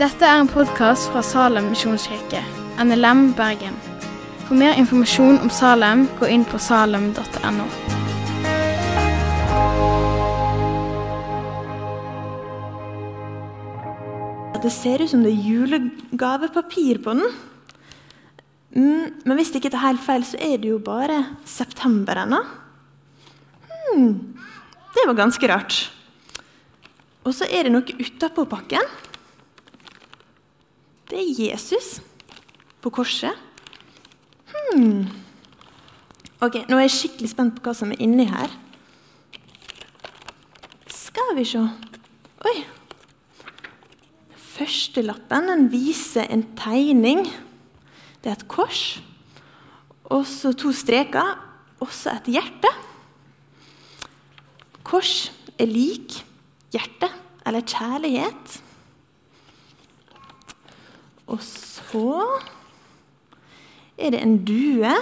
Dette er en podkast fra Salem misjonskirke, NLM Bergen. For mer informasjon om Salem, gå inn på salem.no. Det ser ut som det er julegavepapir på den. Mm, men hvis det ikke er helt feil, så er det jo bare september ennå. Hmm, det var ganske rart. Og så er det noe utapå pakken. Det er Jesus på korset. Hmm. Ok, Nå er jeg skikkelig spent på hva som er inni her. Skal vi se Oi! Første lappen den viser en tegning. Det er et kors, og så to streker, og så et hjerte. Kors er lik hjerte eller kjærlighet. Og så er det en due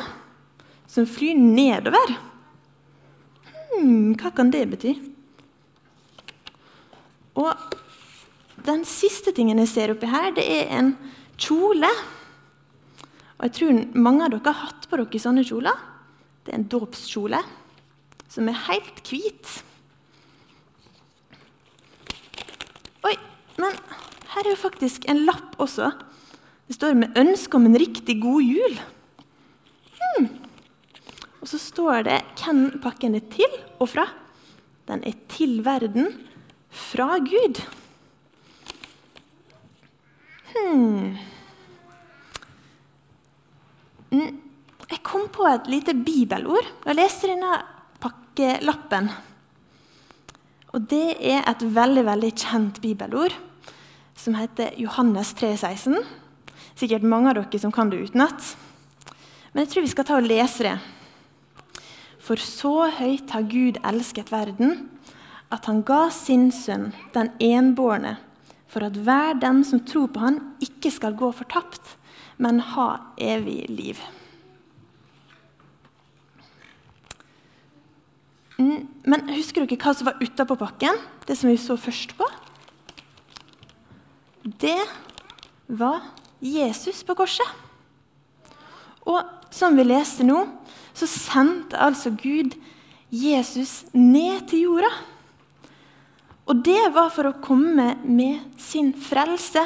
som flyr nedover. Hmm, hva kan det bety? Og den siste tingen jeg ser oppi her, det er en kjole. Og jeg tror mange av dere har hatt på dere sånne kjoler. Det er en dåpskjole som er helt hvit. Oi, men her er jo faktisk en lapp også. Det står med ønske om en riktig god jul. Hmm. Og så står det hvem pakken er til og fra. Den er til verden fra Gud. Hmm. Mm, jeg kom på et lite bibelord. Jeg leste denne pakkelappen. Og Det er et veldig veldig kjent bibelord som heter Johannes 3,16. Sikkert mange av dere som kan det utenat. Men jeg tror vi skal ta og lese det. For så høyt har Gud elsket verden, at han ga sin sønn, den enbårne, for at hver den som tror på han, ikke skal gå fortapt, men ha evig liv. Men husker dere hva som var utapå pakken? Det som vi så først på? Det var Jesus på korset. Og som vi leste nå, så sendte altså Gud Jesus ned til jorda. Og det var for å komme med sin frelse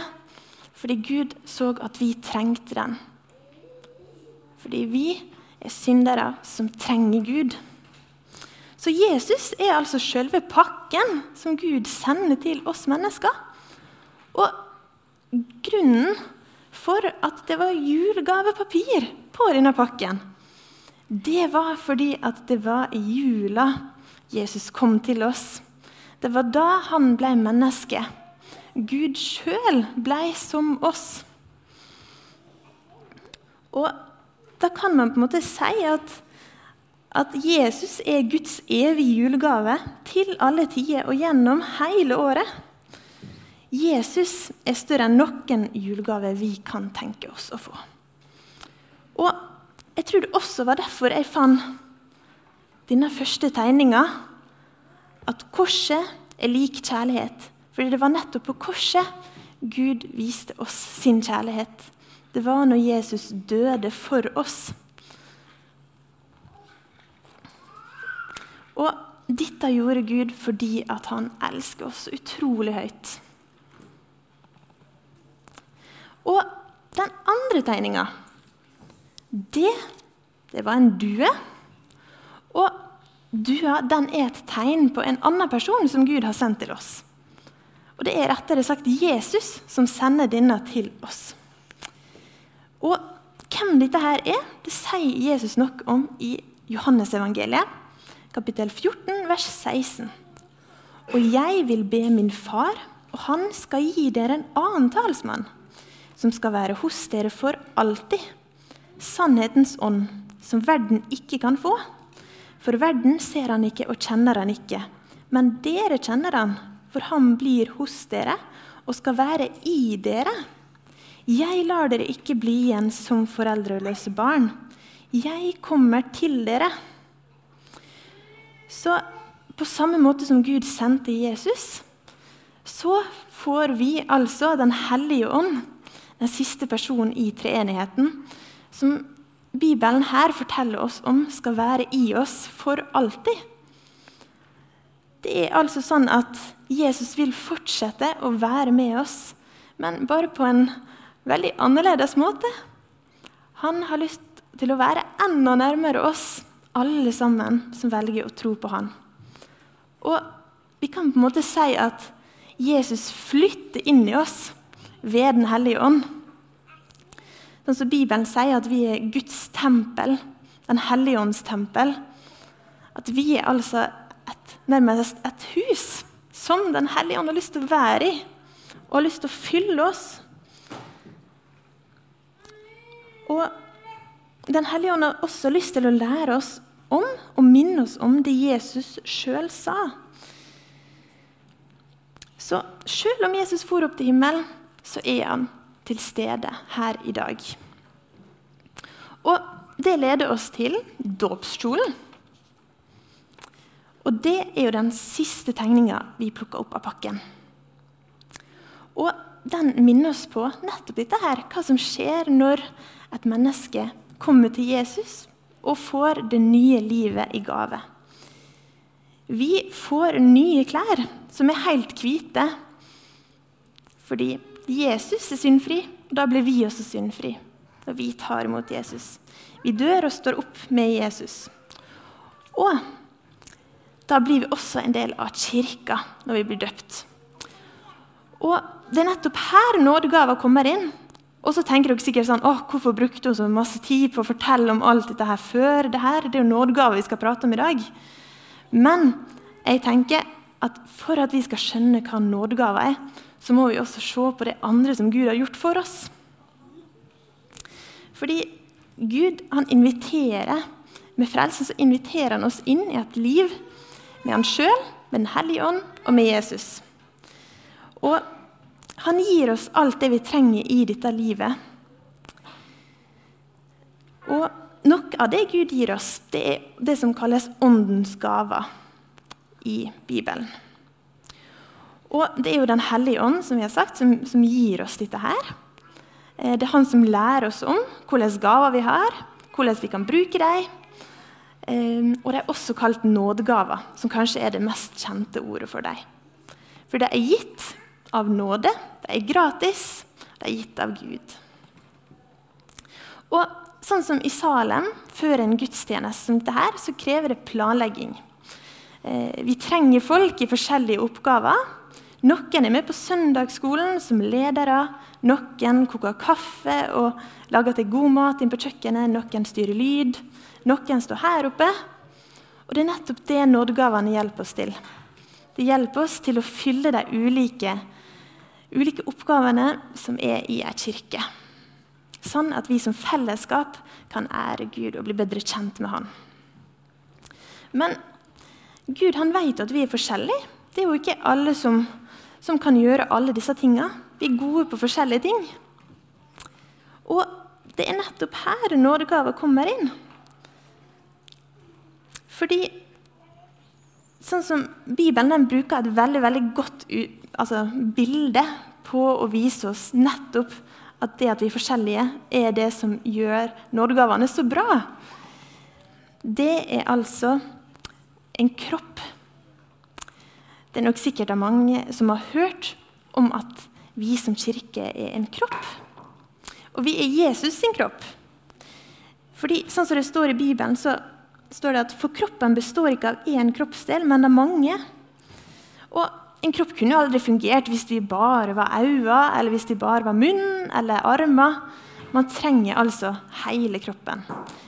fordi Gud så at vi trengte den. Fordi vi er syndere som trenger Gud. Så Jesus er altså selve pakken som Gud sender til oss mennesker. Og grunnen for at det var julegavepapir på denne pakken, det var fordi at det var i jula Jesus kom til oss. Det var da han ble menneske. Gud sjøl ble som oss. Og da kan man på en måte si at, at Jesus er Guds evige julegave til alle tider og gjennom hele året. Jesus er større enn noen julegave vi kan tenke oss å få. Og jeg tror det også var derfor jeg fant denne første tegninga. At korset er lik kjærlighet. Fordi det var nettopp på korset Gud viste oss sin kjærlighet. Det var når Jesus døde for oss. Og dette gjorde Gud fordi han elsker oss utrolig høyt. Og den andre tegninga, det, det var en due. Og dua den er et tegn på en annen person som Gud har sendt til oss. Og det er rettere sagt Jesus som sender denne til oss. Og hvem dette her er, det sier Jesus nok om i Johannesevangeliet, kapittel 14, vers 16. Og jeg vil be min far, og han skal gi dere en annen talsmann, som skal være hos dere for alltid. Sannhetens ånd, som verden ikke kan få. For verden ser han ikke og kjenner han ikke. Men dere kjenner han, for han blir hos dere og skal være i dere. Jeg lar dere ikke bli igjen som foreldreløse barn. Jeg kommer til dere. Så på samme måte som Gud sendte Jesus, så får vi altså Den hellige ånd, den siste personen i treenigheten, som Bibelen her forteller oss om skal være i oss for alltid. Det er altså sånn at Jesus vil fortsette å være med oss, men bare på en veldig annerledes måte. Han har lyst til å være enda nærmere oss, alle sammen som velger å tro på han. Og vi kan på en måte si at Jesus flytter inn i oss ved Den hellige ånd. Sånn som Bibelen sier at vi er Guds tempel, Den hellige ånds tempel. At vi er altså et, nærmest et hus som Den hellige ånd har lyst til å være i, og har lyst til å fylle oss. Og Den hellige ånd har også lyst til å lære oss om og minne oss om det Jesus sjøl sa. Så selv om Jesus for opp til himmelen, så er han til stede her i dag. Og det leder oss til dåpskjolen. Og det er jo den siste tegninga vi plukker opp av pakken. Og den minner oss på nettopp dette her, hva som skjer når et menneske kommer til Jesus og får det nye livet i gave. Vi får nye klær som er helt hvite, fordi Jesus er syndfri, og da blir vi også syndfri når vi tar imot Jesus. Vi dør og står opp med Jesus. Og da blir vi også en del av kirka når vi blir døpt. Og Det er nettopp her nådegaver kommer inn. Og så tenker dere sikkert sånn, åh, Hvorfor brukte hun så masse tid på å fortelle om alt dette her før det her? Det er jo nådegaver vi skal prate om i dag. Men jeg tenker at for at vi skal skjønne hva nådegaver er, så må vi også se på det andre som Gud har gjort for oss. Fordi Gud han inviterer med frelsen så inviterer han oss inn i et liv med han sjøl, med Den hellige ånd og med Jesus. Og han gir oss alt det vi trenger i dette livet. Og noe av det Gud gir oss, det er det som kalles åndens gaver i Bibelen. Og Det er jo Den hellige ånd som vi har sagt, som, som gir oss dette her. Eh, det er han som lærer oss om hvilke gaver vi har, hvordan vi kan bruke dem. Eh, og de er også kalt nådegaver, som kanskje er det mest kjente ordet for dem. For det er gitt av nåde, det er gratis, det er gitt av Gud. Og sånn som i Salem, før en gudstjeneste som dette, så krever det planlegging. Eh, vi trenger folk i forskjellige oppgaver. Noen er med på søndagsskolen som ledere. Noen koker kaffe og lager til god mat inn på kjøkkenet. Noen styrer lyd. Noen står her oppe. Og Det er nettopp det nådegavene hjelper oss til. Det hjelper oss til å fylle de ulike, ulike oppgavene som er i ei kirke. Sånn at vi som fellesskap kan ære Gud og bli bedre kjent med Han. Men Gud han vet at vi er forskjellige. Det er jo ikke alle som som kan gjøre alle disse tinga. Vi er gode på forskjellige ting. Og det er nettopp her nådegaver kommer inn. Fordi sånn som Bibelen den bruker et veldig veldig godt altså, bilde på å vise oss nettopp at det at vi er forskjellige, er det som gjør nådegavene så bra. Det er altså en kropp det er nok sikkert av mange som har hørt om at vi som kirke er en kropp. Og vi er Jesus sin kropp. Fordi, sånn som det står i Bibelen, så står det at for kroppen består ikke av én kroppsdel, men av mange. Og en kropp kunne jo aldri fungert hvis vi bare var øyne, eller hvis de bare var munn eller armer. Man trenger altså hele kroppen.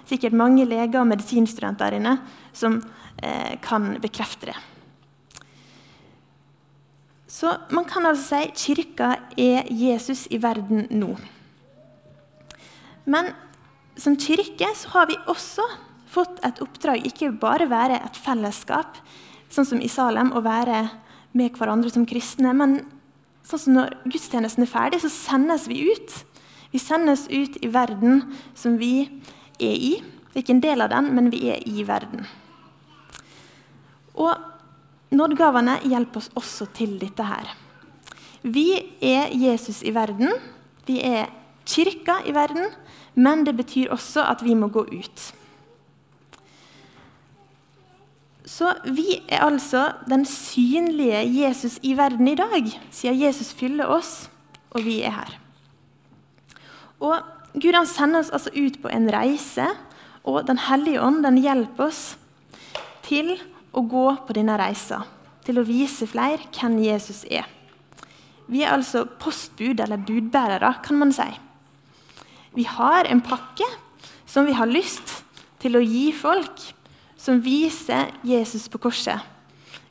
Sikkert mange leger og medisinstudenter der inne som eh, kan bekrefte det. Så man kan altså si kirka er Jesus i verden nå. Men som kirke så har vi også fått et oppdrag, ikke bare være et fellesskap, sånn som i Salem, å være med hverandre som kristne. Men sånn som når gudstjenesten er ferdig, så sendes vi ut. Vi sendes ut i verden som vi er i. Vi er ikke en del av den, men vi er i verden. Og nådegavene hjelper oss også til dette her. Vi er Jesus i verden. Vi er kirka i verden. Men det betyr også at vi må gå ut. Så vi er altså den synlige Jesus i verden i dag, siden Jesus fyller oss, og vi er her. Og Gud han sender oss altså ut på en reise, og Den hellige ånd den hjelper oss til å gå på denne reisa. Til å vise flere hvem Jesus er. Vi er altså postbud, eller budbærere, kan man si. Vi har en pakke som vi har lyst til å gi folk som viser Jesus på korset.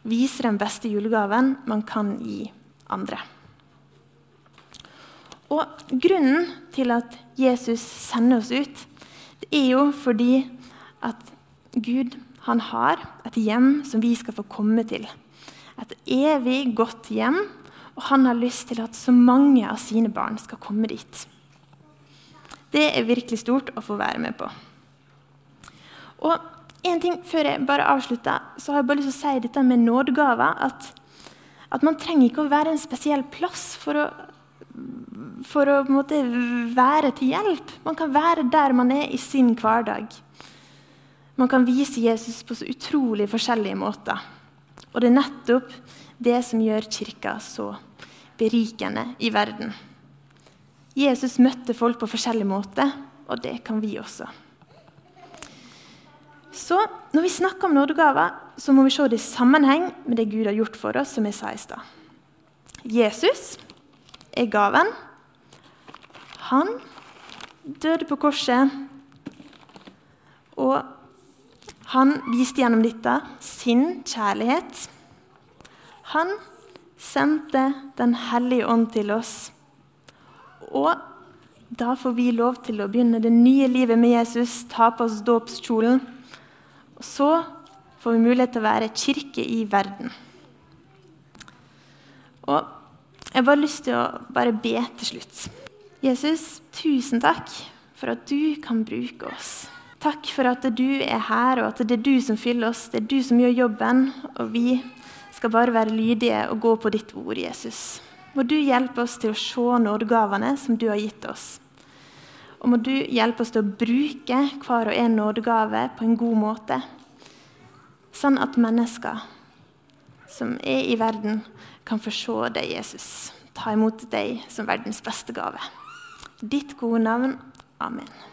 Viser den beste julegaven man kan gi andre. Og Grunnen til at Jesus sender oss ut, det er jo fordi at Gud han har et hjem som vi skal få komme til. Et evig godt hjem, og han har lyst til at så mange av sine barn skal komme dit. Det er virkelig stort å få være med på. Og en ting Før jeg bare avslutter, så har jeg bare lyst til å si dette med nådegaver. At, at, man trenger ikke å være en spesiell plass for å, for å måte, være til hjelp. Man kan være der man er i sin hverdag. Man kan vise Jesus på så utrolig forskjellige måter. Og det er nettopp det som gjør Kirka så berikende i verden. Jesus møtte folk på forskjellige måter, og det kan vi også. Så når vi snakker om nådegaver, så må vi se det i sammenheng med det Gud har gjort for oss, som jeg sa i stad. Jesus er gaven. Han døde på korset, og han viste gjennom dette sin kjærlighet. Han sendte Den hellige ånd til oss. Og da får vi lov til å begynne det nye livet med Jesus, ta på oss dåpskjolen og så får vi mulighet til å være kirke i verden. Og jeg har bare lyst til å bare be til slutt. Jesus, tusen takk for at du kan bruke oss. Takk for at du er her, og at det er du som fyller oss. Det er du som gjør jobben, og vi skal bare være lydige og gå på ditt ord, Jesus. Må du hjelpe oss til å se nådegavene som du har gitt oss. Og må du hjelpe oss til å bruke hver og en nådegave på en god måte, sånn at mennesker som er i verden, kan få se deg, Jesus. Ta imot deg som verdens beste gave. Ditt gode navn. Amen.